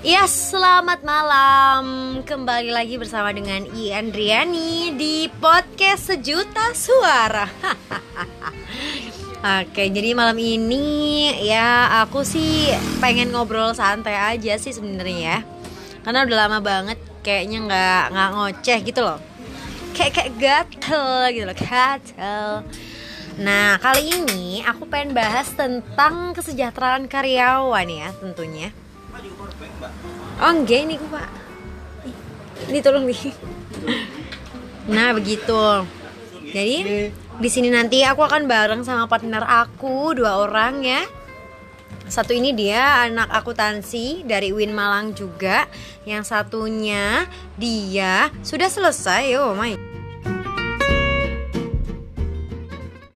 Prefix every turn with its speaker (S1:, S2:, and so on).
S1: Ya, selamat malam. Kembali lagi bersama dengan I Andriani di podcast Sejuta Suara. Oke, jadi malam ini ya aku sih pengen ngobrol santai aja sih sebenarnya ya. Karena udah lama banget kayaknya nggak nggak ngoceh gitu loh. Kayak kayak gatel gitu loh, gatel. Nah, kali ini aku pengen bahas tentang kesejahteraan karyawan ya tentunya. Oh enggak ini pak. Ini tolong nih Nah begitu. Jadi di sini nanti aku akan bareng sama partner aku Dua orang ya. Satu ini dia anak akuntansi dari Win Malang juga. Yang satunya dia. Sudah selesai Oh my